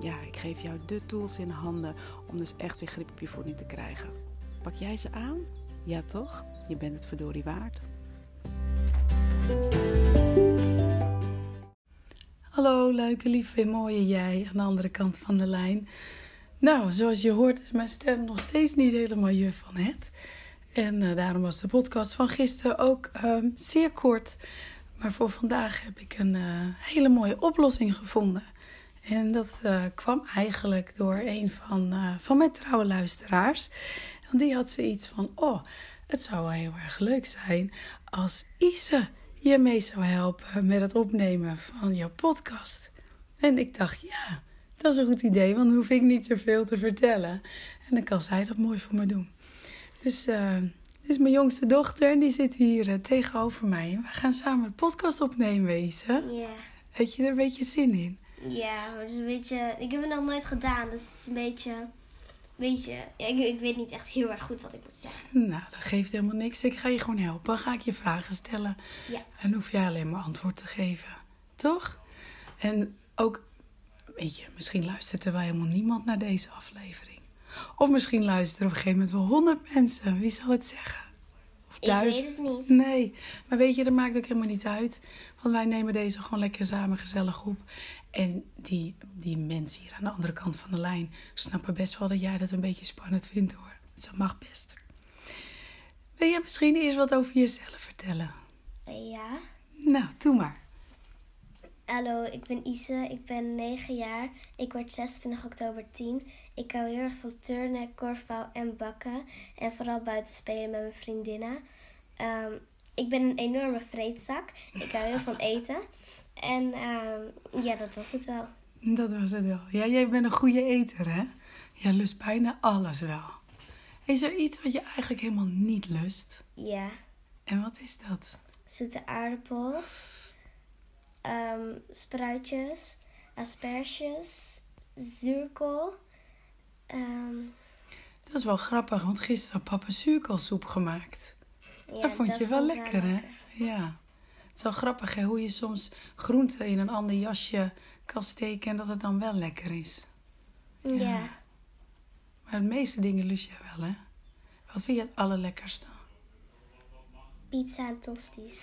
ja, ik geef jou de tools in handen om dus echt weer grip op je voeding te krijgen. Pak jij ze aan? Ja toch? Je bent het verdorie waard. Hallo leuke, lieve, mooie jij aan de andere kant van de lijn. Nou, zoals je hoort is mijn stem nog steeds niet helemaal je van het. En uh, daarom was de podcast van gisteren ook uh, zeer kort. Maar voor vandaag heb ik een uh, hele mooie oplossing gevonden. En dat uh, kwam eigenlijk door een van, uh, van mijn trouwe luisteraars. Want die had zoiets van: Oh, het zou wel heel erg leuk zijn als Ise je mee zou helpen met het opnemen van jouw podcast. En ik dacht: Ja, dat is een goed idee, want dan hoef ik niet zoveel te vertellen. En dan kan zij dat mooi voor me doen. Dus uh, dit is mijn jongste dochter en die zit hier tegenover mij. En we gaan samen een podcast opnemen, Ise. Ja. Heb je er een beetje zin in? Ja, maar het is een beetje. Ik heb het nog nooit gedaan, dus het is een beetje. Beetje. Ja, ik, ik weet niet echt heel erg goed wat ik moet zeggen. Nou, dat geeft helemaal niks. Ik ga je gewoon helpen. Dan ga ik je vragen stellen. Ja. En hoef jij alleen maar antwoord te geven. Toch? En ook, weet je, misschien luistert er wel helemaal niemand naar deze aflevering. Of misschien luisteren op een gegeven moment wel honderd mensen. Wie zal het zeggen? Of duizend? Ik weet het niet. Nee, maar weet je, dat maakt ook helemaal niet uit. Want wij nemen deze gewoon lekker samen gezellig op. En die, die mensen hier aan de andere kant van de lijn snappen best wel dat jij dat een beetje spannend vindt hoor. Dat mag best. Wil jij misschien eerst wat over jezelf vertellen? Ja. Nou, doe maar. Hallo, ik ben Ise. Ik ben 9 jaar. Ik word 26 oktober 10. Ik hou heel erg van turnen, korfbal en bakken. En vooral buiten spelen met mijn vriendinnen. Um, ik ben een enorme vreedzak. Ik hou heel van eten. En um, ja, dat was het wel. Dat was het wel. Ja, jij bent een goede eter, hè? Jij lust bijna alles wel. Is er iets wat je eigenlijk helemaal niet lust? Ja. En wat is dat? Zoete aardappels, um, spruitjes, asperges, zuurkool. Um, dat is wel grappig, want gisteren had papa zuurkoolsoep gemaakt. ja, dat vond je wel vond lekker, hè? Ja. Het is wel grappig, hè? Hoe je soms groenten in een ander jasje kan steken en dat het dan wel lekker is. Ja. ja. Maar de meeste dingen lust jij wel, hè? Wat vind je het allerlekkerste? Pizza en tosties.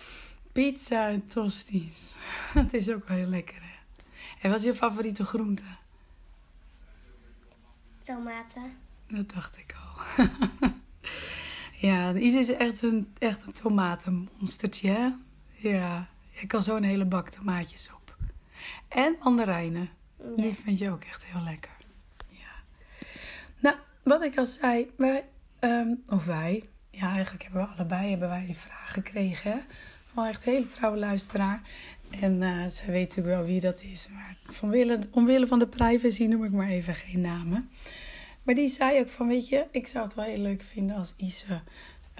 Pizza en tosties. Dat is ook wel heel lekker, hè? En wat is je favoriete groente? Tomaten. Dat dacht ik al. ja, Is is echt een, echt een tomatenmonstertje, hè? Ja, je kan zo een hele bak tomaatjes op. En mandarijnen. Ja. Die vind je ook echt heel lekker. Ja. Nou, wat ik al zei, wij, um, of wij, ja, eigenlijk hebben we allebei hebben wij die vraag gekregen. Hè? Van echt een hele trouwe luisteraar. En uh, zij weet natuurlijk wel wie dat is. Maar vanwille, omwille van de privacy noem ik maar even geen namen. Maar die zei ook van, weet je, ik zou het wel heel leuk vinden als Ise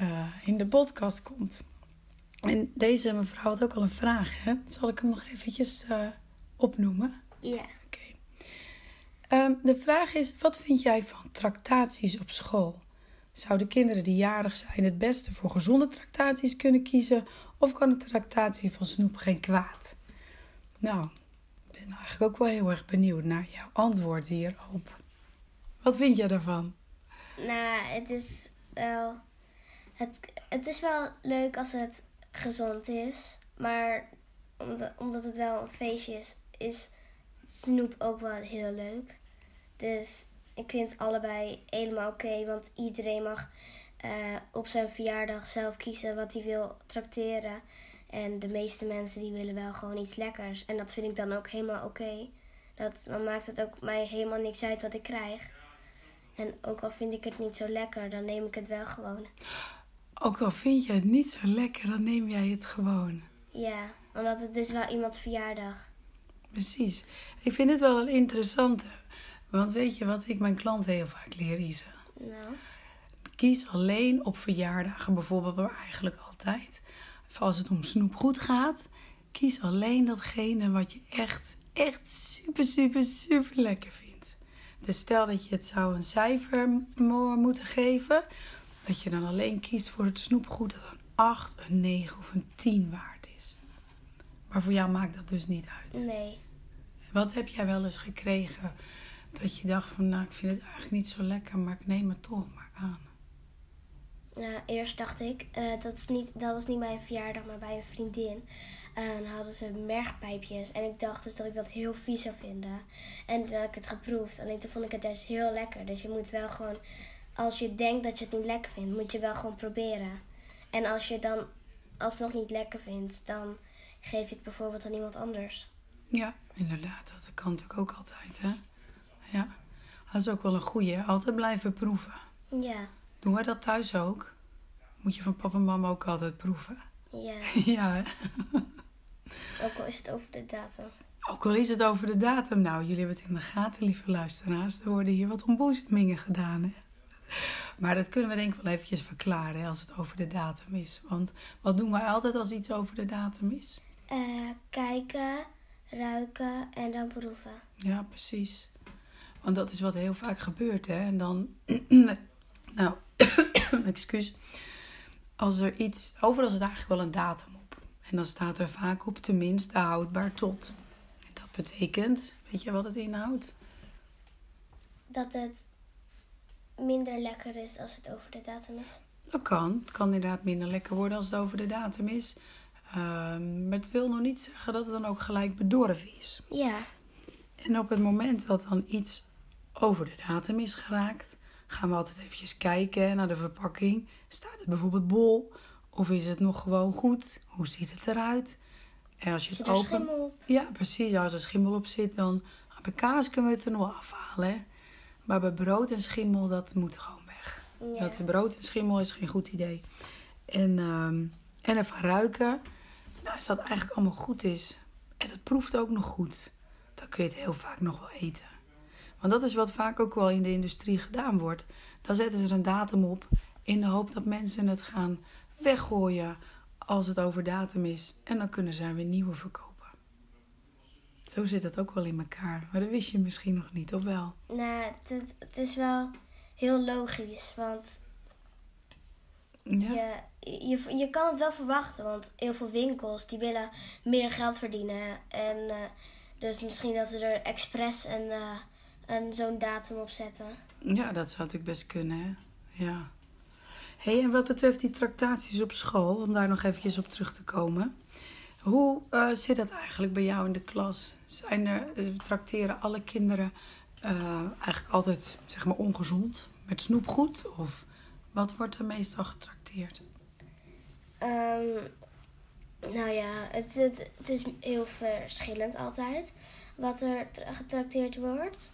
uh, in de podcast komt. En deze mevrouw had ook al een vraag, hè? Zal ik hem nog eventjes uh, opnoemen? Ja. Oké. Okay. Um, de vraag is, wat vind jij van tractaties op school? Zouden kinderen die jarig zijn het beste voor gezonde tractaties kunnen kiezen? Of kan een tractatie van snoep geen kwaad? Nou, ik ben eigenlijk ook wel heel erg benieuwd naar jouw antwoord hierop. Wat vind jij daarvan? Nou, het is wel... Het, het is wel leuk als het gezond is. Maar omdat, omdat het wel een feestje is, is snoep ook wel heel leuk. Dus ik vind allebei helemaal oké. Want iedereen mag uh, op zijn verjaardag zelf kiezen wat hij wil trakteren. En de meeste mensen die willen wel gewoon iets lekkers. En dat vind ik dan ook helemaal oké. Dat Dan maakt het ook mij helemaal niks uit wat ik krijg. En ook al vind ik het niet zo lekker, dan neem ik het wel gewoon. Ook al vind je het niet zo lekker, dan neem jij het gewoon. Ja, omdat het is wel iemands verjaardag. Precies. Ik vind het wel een interessante. Want weet je wat ik mijn klanten heel vaak leer, Isa? Nou, Kies alleen op verjaardagen bijvoorbeeld, maar eigenlijk altijd. Of als het om snoepgoed gaat, kies alleen datgene wat je echt, echt super, super, super lekker vindt. Dus stel dat je het zou een cijfer mo- moeten geven, dat je dan alleen kiest voor het snoepgoed dat een 8, een 9 of een 10 waard is. Maar voor jou maakt dat dus niet uit. nee. Wat heb jij wel eens gekregen dat je dacht van, nou, ik vind het eigenlijk niet zo lekker, maar ik neem het toch maar aan. Nou, eerst dacht ik, eh, dat, is niet, dat was niet bij een verjaardag, maar bij een vriendin. En dan hadden ze mergpijpjes. En ik dacht dus dat ik dat heel vies zou vinden. En toen heb ik het geproefd. Alleen toen vond ik het dus heel lekker. Dus je moet wel gewoon, als je denkt dat je het niet lekker vindt, moet je wel gewoon proberen. En als je dan alsnog niet lekker vindt, dan geef je het bijvoorbeeld aan iemand anders. Ja, inderdaad. Dat kan natuurlijk ook altijd, hè? Ja. Dat is ook wel een goeie. Altijd blijven proeven. Ja, Doen wij dat thuis ook? Moet je van papa en mama ook altijd proeven? ja. ja, hè? Ook al is het over de datum. Ook al is het over de datum. Nou, jullie hebben het in de gaten, lieve luisteraars. Er worden hier wat ontboezemingen gedaan, hè? Maar dat kunnen we denk ik wel eventjes verklaren hè, als het over de datum is. Want wat doen wij altijd als iets over de datum is? Eh, kijken, ruiken en dan proeven. Ja, precies. Want dat is wat heel vaak gebeurt, hè. En dan... nou, excuus. Als er iets... Overal zit eigenlijk wel een datum op. En dan staat er vaak op tenminste houdbaar tot. En dat betekent... Weet je wat het inhoudt? Dat het minder lekker is als het over de datum is. Dat kan. Het kan inderdaad minder lekker worden als het over de datum is. Ehm, maar het wil nog niet zeggen dat het dan ook gelijk bedorven is. Ja, En op het moment dat dan iets over de datum is geraakt, gaan we altijd eventjes kijken naar de verpakking. Staat het bijvoorbeeld bol? Of is het nog gewoon goed? Hoe ziet het eruit? En als je zit het open... schimmel op? Ja, precies. Als er schimmel op zit, dan bij kaas kunnen we het er nog afhalen. Hè? Maar bij brood en schimmel, dat moet gewoon weg. Ja. Dat brood en schimmel is geen goed idee. En, ehm, en even ruiken. Nou, als dat eigenlijk allemaal goed is. En het proeft ook nog goed. Dan kun je het heel vaak nog wel eten. Want dat is wat vaak ook wel in de industrie gedaan wordt. Dan zetten ze er een datum op. In de hoop dat mensen het gaan weggooien. Als het over datum is. En dan kunnen ze er weer nieuwe verkopen. Zo zit het ook wel in elkaar. Maar dat wist je misschien nog niet, of wel? Nou, het, het, het is wel heel logisch, want Ja. je, je, je kan het wel verwachten. Want heel veel winkels die willen meer geld verdienen. En eh, dus misschien dat ze er expres een, eh, een, zo'n datum op zetten. Ja, dat zou natuurlijk best kunnen, hè? Ja. hey, en wat betreft die tractaties op school, om daar nog eventjes op terug te komen. Hoe eh, zit dat eigenlijk bij jou in de klas? Zijn er, eh, tracteren alle kinderen eh, eigenlijk altijd, zeg maar, ongezond? Met snoepgoed? Of wat wordt er meestal getrakteerd? Ehm, nou ja, het, het, het is heel verschillend altijd wat er tra- getrakteerd wordt.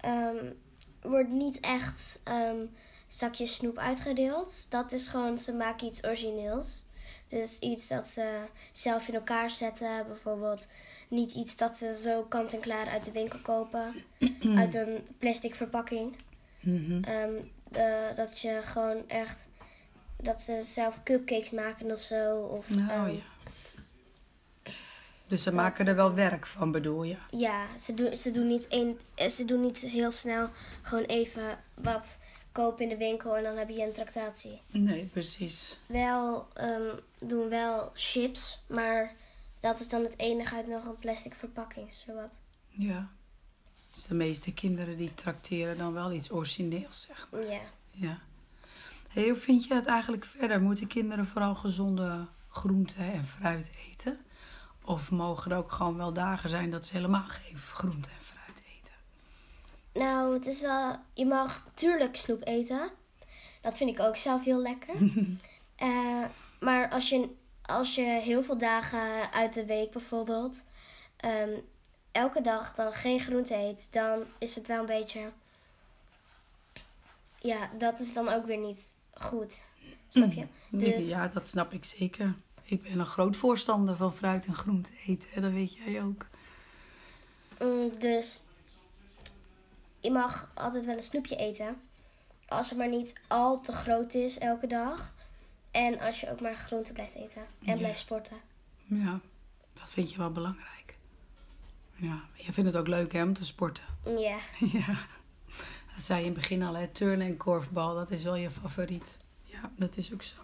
Er wordt niet echt ehm, zakjes snoep uitgedeeld. Dat is gewoon, ze maken iets origineels. Dus iets dat ze zelf in elkaar zetten. Bijvoorbeeld niet iets dat ze zo kant-en-klaar uit de winkel kopen. uit een plastic verpakking. Mhm. Ehm, eh, dat je gewoon echt dat ze zelf cupcakes maken of zo. Of, Nou ehm, ja. Dus ze dat- maken er wel werk van, bedoel je? ja, ze, doen ze, doen niet een, ze doen niet heel snel gewoon even wat kopen in de winkel en dan heb je een tractatie. Nee, precies. Wel ehm, doen wel chips, maar dat is dan het enige uit nog een plastic verpakking, zowat. Ja. Dus de meeste kinderen die trakteren dan wel iets origineels, zeg maar. Ja. Ja. Hey, hoe vind je het eigenlijk verder? Moeten kinderen vooral gezonde groenten en fruit eten? Of mogen er ook gewoon wel dagen zijn dat ze helemaal geen groente en fruit eten? Nou, het is wel. Je mag tuurlijk snoep eten. Dat vind ik ook zelf heel lekker. Eh, maar als je, als je heel veel dagen uit de week bijvoorbeeld. ehm, elke dag dan geen groente eet, dan is het wel een beetje. Ja, dat is dan ook weer niet goed. Snap je? Nee, Dus- Ja, dat snap ik zeker. Ik ben een groot voorstander van fruit en groente eten. Dat weet jij ook. Mm, dus je mag altijd wel een snoepje eten. Als het maar niet al te groot is elke dag. En als je ook maar groente blijft eten. En Ja. blijft sporten. Ja, dat vind je wel belangrijk. Ja, je vindt het ook leuk hè, om te sporten. Ja. Ja, dat zei je in het begin al, hè? turnen en korfbal, dat is wel je favoriet. Ja, dat is ook zo.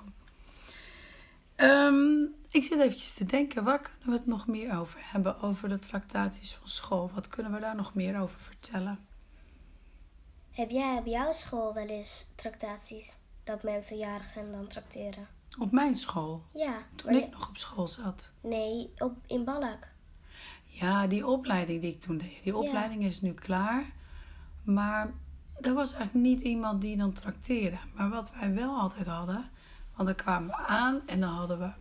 Ehm, ik zit eventjes te denken, waar kunnen we het nog meer over hebben? Over de tractaties van school. Wat kunnen we daar nog meer over vertellen? Heb jij op jouw school wel eens tractaties? Dat mensen jarig zijn dan tracteren? Op mijn school, Ja. toen ik je- nog op school zat. Nee, op, in Ballack. Ja, die opleiding die ik toen deed. Die Ja. opleiding is nu klaar. Maar er was eigenlijk niet iemand die dan trakteerde. Maar wat wij wel altijd hadden... Want dan kwamen we aan en dan hadden we...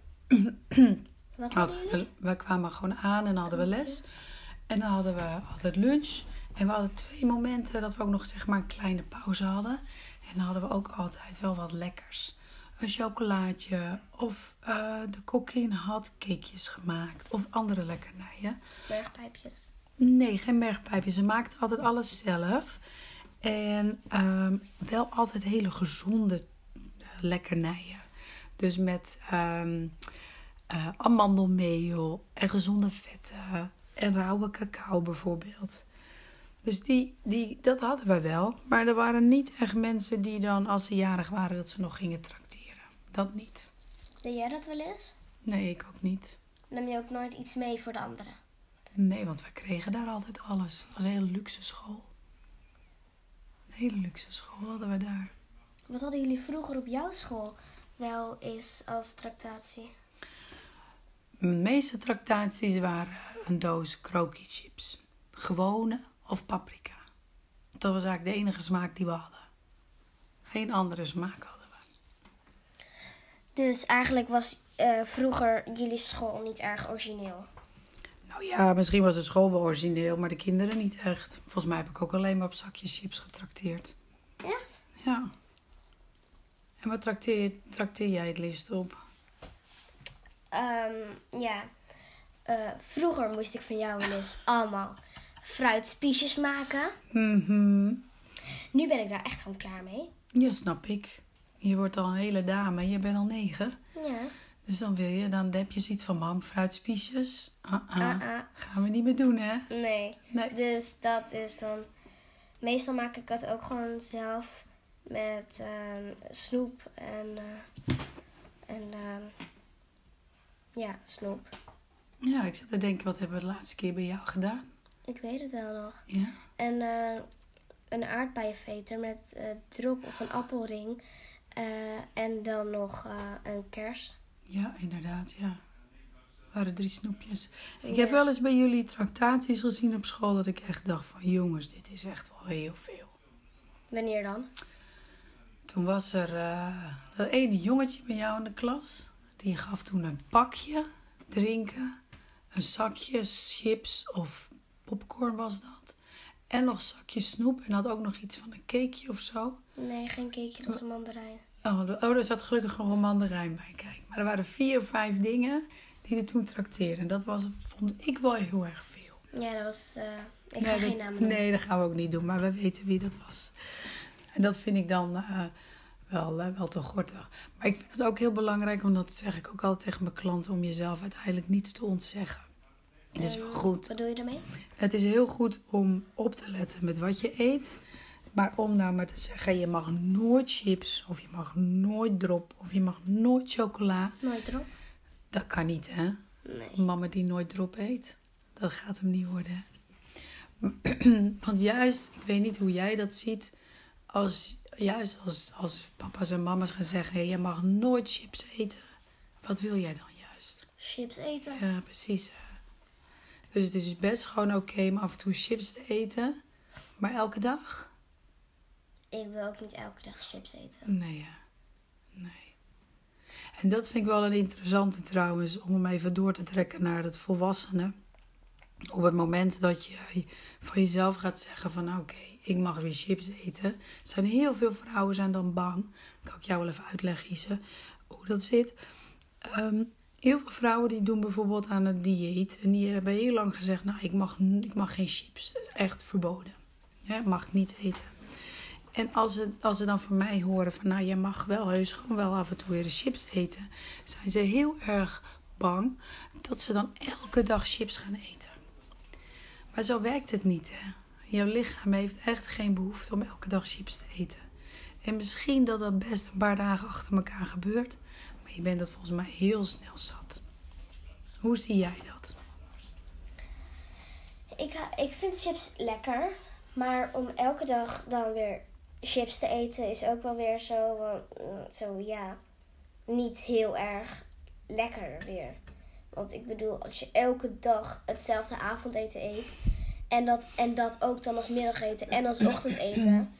Wat hadden jullie? we kwamen gewoon aan en dan hadden we les. En dan hadden we altijd lunch. En we hadden twee momenten dat we ook nog zeg maar een kleine pauze hadden. En dan hadden we ook altijd wel wat lekkers. Een chocolaatje of eh, de kokkin had cakejes gemaakt. Of andere lekkernijen. Bergpijpjes. Nee, geen bergpijpjes. Ze maakte altijd alles zelf. En ehm, wel altijd hele gezonde eh, lekkernijen. Dus met eh, amandelmeel en gezonde vetten. En rauwe cacao bijvoorbeeld. Dus die, die, dat hadden we wel. Maar er waren niet echt mensen die dan, als ze jarig waren, dat ze nog gingen trakteren. Dat niet. Deed jij dat wel eens? Nee, ik ook niet. Nam je ook nooit iets mee voor de anderen? Nee, want we kregen daar altijd alles. Het was een hele luxe school. Een hele luxe school hadden we daar. Wat hadden jullie vroeger op jouw school wel eens als tractatie? De meeste tractaties waren een doos kroki chips. Gewone of paprika. Dat was eigenlijk de enige smaak die we hadden. Geen andere smaak hadden we. Dus eigenlijk was eh, vroeger jullie school niet erg origineel. Nou ja, misschien was de school wel origineel, maar de kinderen niet echt. Volgens mij heb ik ook alleen maar op zakjes chips getrakteerd. Echt? Ja. En wat trakteer, trakteer jij het liefst op? Ehm, ja. Eh, vroeger moest ik van jou wel eens allemaal fruitspiesjes maken. Mhm. Nu ben ik daar echt gewoon klaar mee. Ja, snap ik. Je wordt al een hele dame, je bent al negen. Ja. Dus dan wil je, dan heb je zoiets van mam, fruitspiesjes. Ah, ah. Ah, ah. Gaan we niet meer doen, hè? Nee. Nee. Dus dat is dan. Meestal maak ik het ook gewoon zelf met ehm, snoep en. eh, en ehm, ja, snoep. Ja, ik zat te denken, wat hebben we de laatste keer bij jou gedaan? Ik weet het wel nog. Ja? En eh, een aardbeienveter met eh, drop of een appelring. eh, en dan nog een kers. Ja, inderdaad, ja. Waren drie snoepjes. Ik Ja. heb wel eens bij jullie tractaties gezien op school dat ik echt dacht van... Jongens, dit is echt wel heel veel. Wanneer dan? Toen was er eh, dat ene jongetje bij jou in de klas. Die gaf toen een pakje drinken. Een zakje chips of popcorn was dat. En nog een zakje snoep. En had ook nog iets van een cakeje of zo. Nee, geen cakeje, dat was een mandarijn. Oh, de- oh, er zat gelukkig nog een mandarijn bij. Kijk, maar er waren vier of vijf dingen die er toen trakteerden. En dat was, vond ik wel heel erg veel. Ja, dat was. eh, ik ga geen namen noemen. nee, dat gaan we ook niet doen. Maar we weten wie dat was. En dat vind ik dan eh, wel, eh, wel te gortig. Maar ik vind het ook heel belangrijk, want dat zeg ik ook altijd tegen mijn klanten, om jezelf uiteindelijk niets te ontzeggen. Het is wel En goed. Wat doe je ermee? Het is heel goed om op te letten met wat je eet. Maar om nou maar te zeggen, je mag nooit chips, of je mag nooit drop, of je mag nooit chocola. Nooit erop? Dat kan niet, hè? Nee. Mama die nooit drop eet. Dat gaat hem niet worden. Want juist, ik weet niet hoe jij dat ziet. Als, juist als, als papa's en mama's gaan zeggen: je mag nooit chips eten. Wat wil jij dan juist? Chips eten? Ja, precies. hè. Dus het is best gewoon oké om af en toe chips te eten. Maar elke dag? Ik wil ook niet elke dag chips eten. Nee, ja. Nee. En dat vind ik wel een interessante trouwens, om hem even door te trekken naar het volwassenen. Op het moment dat je van jezelf gaat zeggen van oké, ik mag weer chips eten. Er zijn heel veel vrouwen zijn dan bang. Dat kan ik jou wel even uitleggen, Ise, hoe dat zit. Ehm, heel veel vrouwen die doen bijvoorbeeld aan het dieet. En die hebben heel lang gezegd, nou, ik mag, ik mag geen chips. Dat is echt verboden. Ja, mag ik niet eten. En als ze, als ze dan van mij horen van, nou, je mag wel heus gewoon wel af en toe weer chips eten, zijn ze heel erg bang dat ze dan elke dag chips gaan eten. Maar zo werkt het niet, hè. Jouw lichaam heeft echt geen behoefte om elke dag chips te eten. En misschien dat dat best een paar dagen achter elkaar gebeurt, je bent dat volgens mij heel snel zat. Hoe zie jij dat? Ik, ik vind chips lekker, maar om elke dag dan weer chips te eten is ook wel weer zo, eh, zo ja, niet heel erg lekker weer. Want ik bedoel, als je elke dag hetzelfde avondeten eet en dat, en dat ook dan als middageten en als ochtendeten,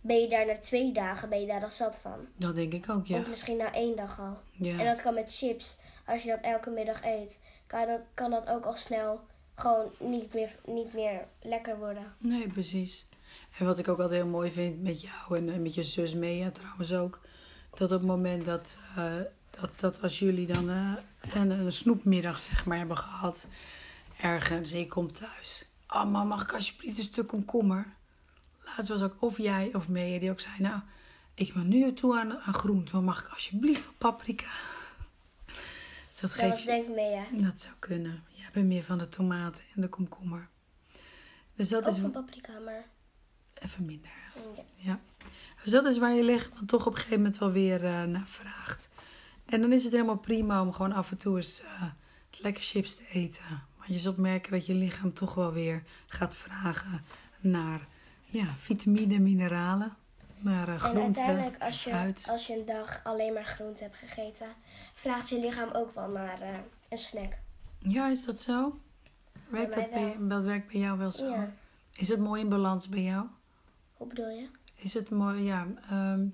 ben je daar na twee dagen ben je daar dan zat van. Dat denk ik ook, ja. Of misschien na één dag al. En ja. dat kan met chips. Als je dat elke middag eet, kan dat, kan dat ook al snel gewoon niet meer, niet meer lekker worden. Nee, precies. En wat ik ook altijd heel mooi vind met jou en, en met je zus Mea trouwens ook. Dat op het moment dat, eh, dat, dat als jullie dan eh, een, een snoepmiddag zeg maar hebben gehad. Ergens en je komt thuis. Oh mama, mag ik alsjeblieft een stuk komkommer? Laatst was ook of jij of Mea die ook zei. Nou, ik ben nu toe aan, aan groente. maar Mag ik alsjeblieft paprika? Dus dat Dat geeft was denk ik mee, ja. Dat zou kunnen. Jij bent meer van de tomaten en de komkommer. Dus dat Ook is van paprika, maar... even minder. Ja. Ja. Dus dat is waar je lichaam toch op een gegeven moment wel weer eh, naar vraagt. En dan is het helemaal prima om gewoon af en toe eens eh, lekker chips te eten. Want je zult merken dat je lichaam toch wel weer gaat vragen naar ja, vitamine, mineralen. Naar uh, En uiteindelijk, als je, fruit. als je een dag alleen maar groente hebt gegeten, vraagt je lichaam ook wel naar eh, een snack. Ja, is dat zo? Werkt dat, bij, dat werkt bij jou wel zo? Ja. Is het mooi in balans bij jou? Hoe bedoel je? Is het mooi, ja, ehm,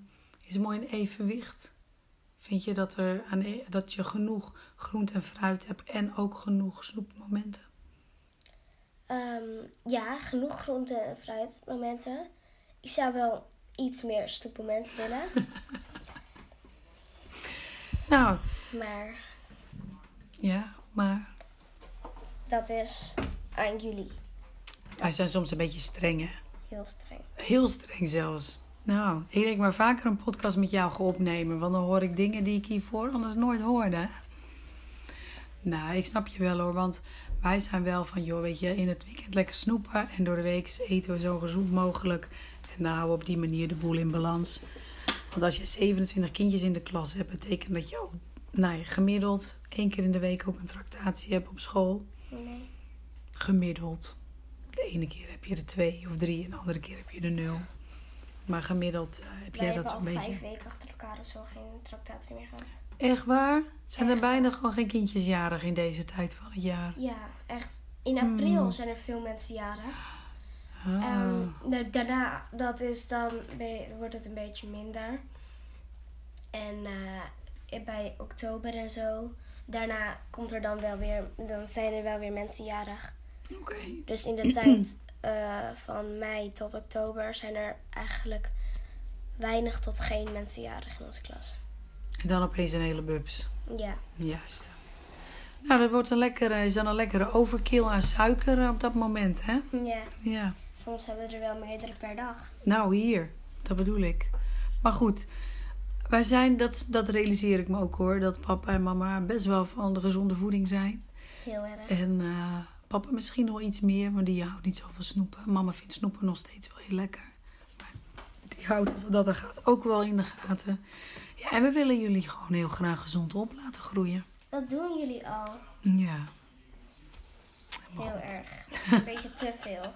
is het mooi in evenwicht? Vind je dat, er aan, e- dat je genoeg groente en fruit hebt en ook genoeg snoepmomenten? Ehm, ja, genoeg groente en fruitmomenten. Ik zou wel iets meer snoepmomenten willen. Nou, maar ja, maar dat is aan jullie. wij zijn soms een beetje streng, hè? Heel streng. Heel streng zelfs. Nou, ik denk maar vaker een podcast met jou ga opnemen, want dan hoor ik dingen die ik hiervoor anders nooit hoorde. Nou, ik snap je wel hoor, want wij zijn wel van, joh, weet je, in het weekend lekker snoepen en door de week eten we zo gezond mogelijk. En dan houden we op die manier de boel in balans. Want als je 27 kindjes in de klas hebt, betekent dat je ook, nou ja, gemiddeld één keer in de week ook een tractatie hebt op school. Nee. Gemiddeld. De ene keer heb je er twee of drie en de andere keer heb je er nul. Maar gemiddeld eh, heb Wij jij hebben dat al zo'n vijf beetje. weken achter elkaar of zo geen tractatie meer gehad. Echt waar? Zijn er bijna gewoon geen kindjes jarig in deze tijd van het jaar? Ja, echt. In april Hmm. zijn er veel mensen jarig. Ah. Ehm, da- daarna, dat is dan, wordt het een beetje minder. En eh, bij oktober en zo, daarna komt er dan wel weer, dan zijn er wel weer mensen jarig. Oké. Dus in de tijd eh, van mei tot oktober zijn er eigenlijk weinig tot geen mensen jarig in onze klas. En dan opeens een hele bubs. Ja, Juist. Nou, dat wordt een lekkere, is dan een lekkere overkill aan suiker eh, op dat moment, hè? ja. Ja. Soms hebben we er wel meerdere per dag. Nou, hier. Dat bedoel ik. Maar goed, wij zijn, dat, dat realiseer ik me ook hoor, dat papa en mama best wel van de gezonde voeding zijn. Heel erg. En eh, papa misschien nog iets meer, want die houdt niet zo van snoepen. Mama vindt snoepen nog steeds wel heel lekker. Maar die houdt dat er gaat ook wel in de gaten. En we willen jullie gewoon heel graag gezond op laten groeien. Dat doen jullie al. Ja. Heel erg. Een beetje te veel.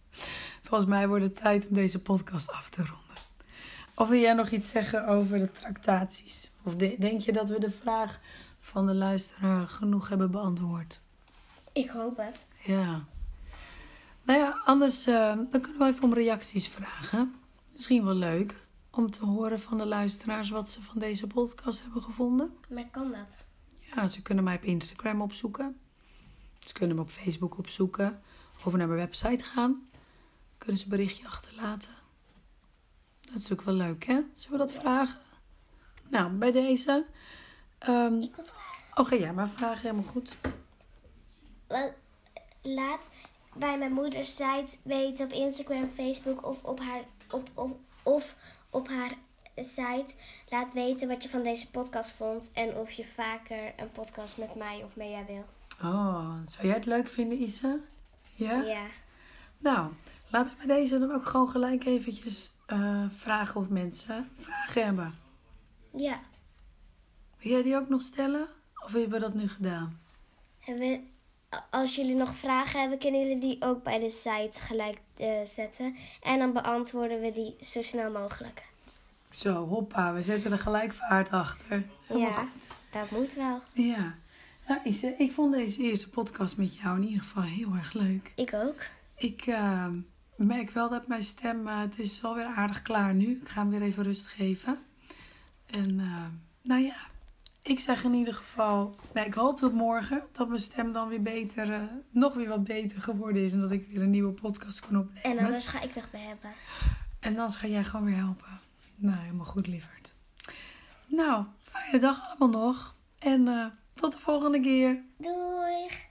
Volgens mij wordt het tijd om deze podcast af te ronden. Of wil jij nog iets zeggen over de tractaties? Of de- denk je dat we de vraag van de luisteraar genoeg hebben beantwoord? Ik hoop het. Ja. Nou ja, anders eh, dan kunnen we even om reacties vragen. Misschien wel leuk om te horen van de luisteraars wat ze van deze podcast hebben gevonden. Maar kan dat? Ja, ze kunnen mij op Instagram opzoeken. Ze kunnen me op Facebook opzoeken. Of naar mijn website gaan. Kunnen ze een berichtje achterlaten. Dat is natuurlijk wel leuk, hè? Zullen we dat vragen? Nou, bij deze. Ehm Ik wil vragen. oh, ga jij maar vragen. Helemaal goed. La- Laat bij mijn moeders site weten op Instagram, Facebook of op haar, op, op, of op haar site. Laat weten wat je van deze podcast vond en of je vaker een podcast met mij of Mea wil. Oh, zou jij het leuk vinden, Isa? Ja? Ja. Nou, laten we bij deze dan ook gewoon gelijk eventjes eh, vragen of mensen vragen hebben. Ja. Wil jij die ook nog stellen? Of hebben we dat nu gedaan? En we, als jullie nog vragen hebben, kunnen jullie die ook bij de site gelijk eh, zetten. En dan beantwoorden we die zo snel mogelijk. Zo, hoppa, we zetten er gelijk vaart achter. Helemaal Ja. goed. Dat moet wel. Ja. Nou, Ise, ik vond deze eerste podcast met jou in ieder geval heel erg leuk. Ik ook. Ik eh, merk wel dat mijn stem, eh, het is alweer aardig klaar nu. Ik ga hem weer even rust geven. En eh, nou ja, ik zeg in ieder geval, nou, ik hoop tot morgen dat mijn stem dan weer beter, eh, nog weer wat beter geworden is. En dat ik weer een nieuwe podcast kan opnemen. En anders ga ik nog bij hebben. En dan ga jij gewoon weer helpen. Nou, helemaal goed, lieverd. Nou, fijne dag allemaal nog. En eh, tot de volgende keer. Doei!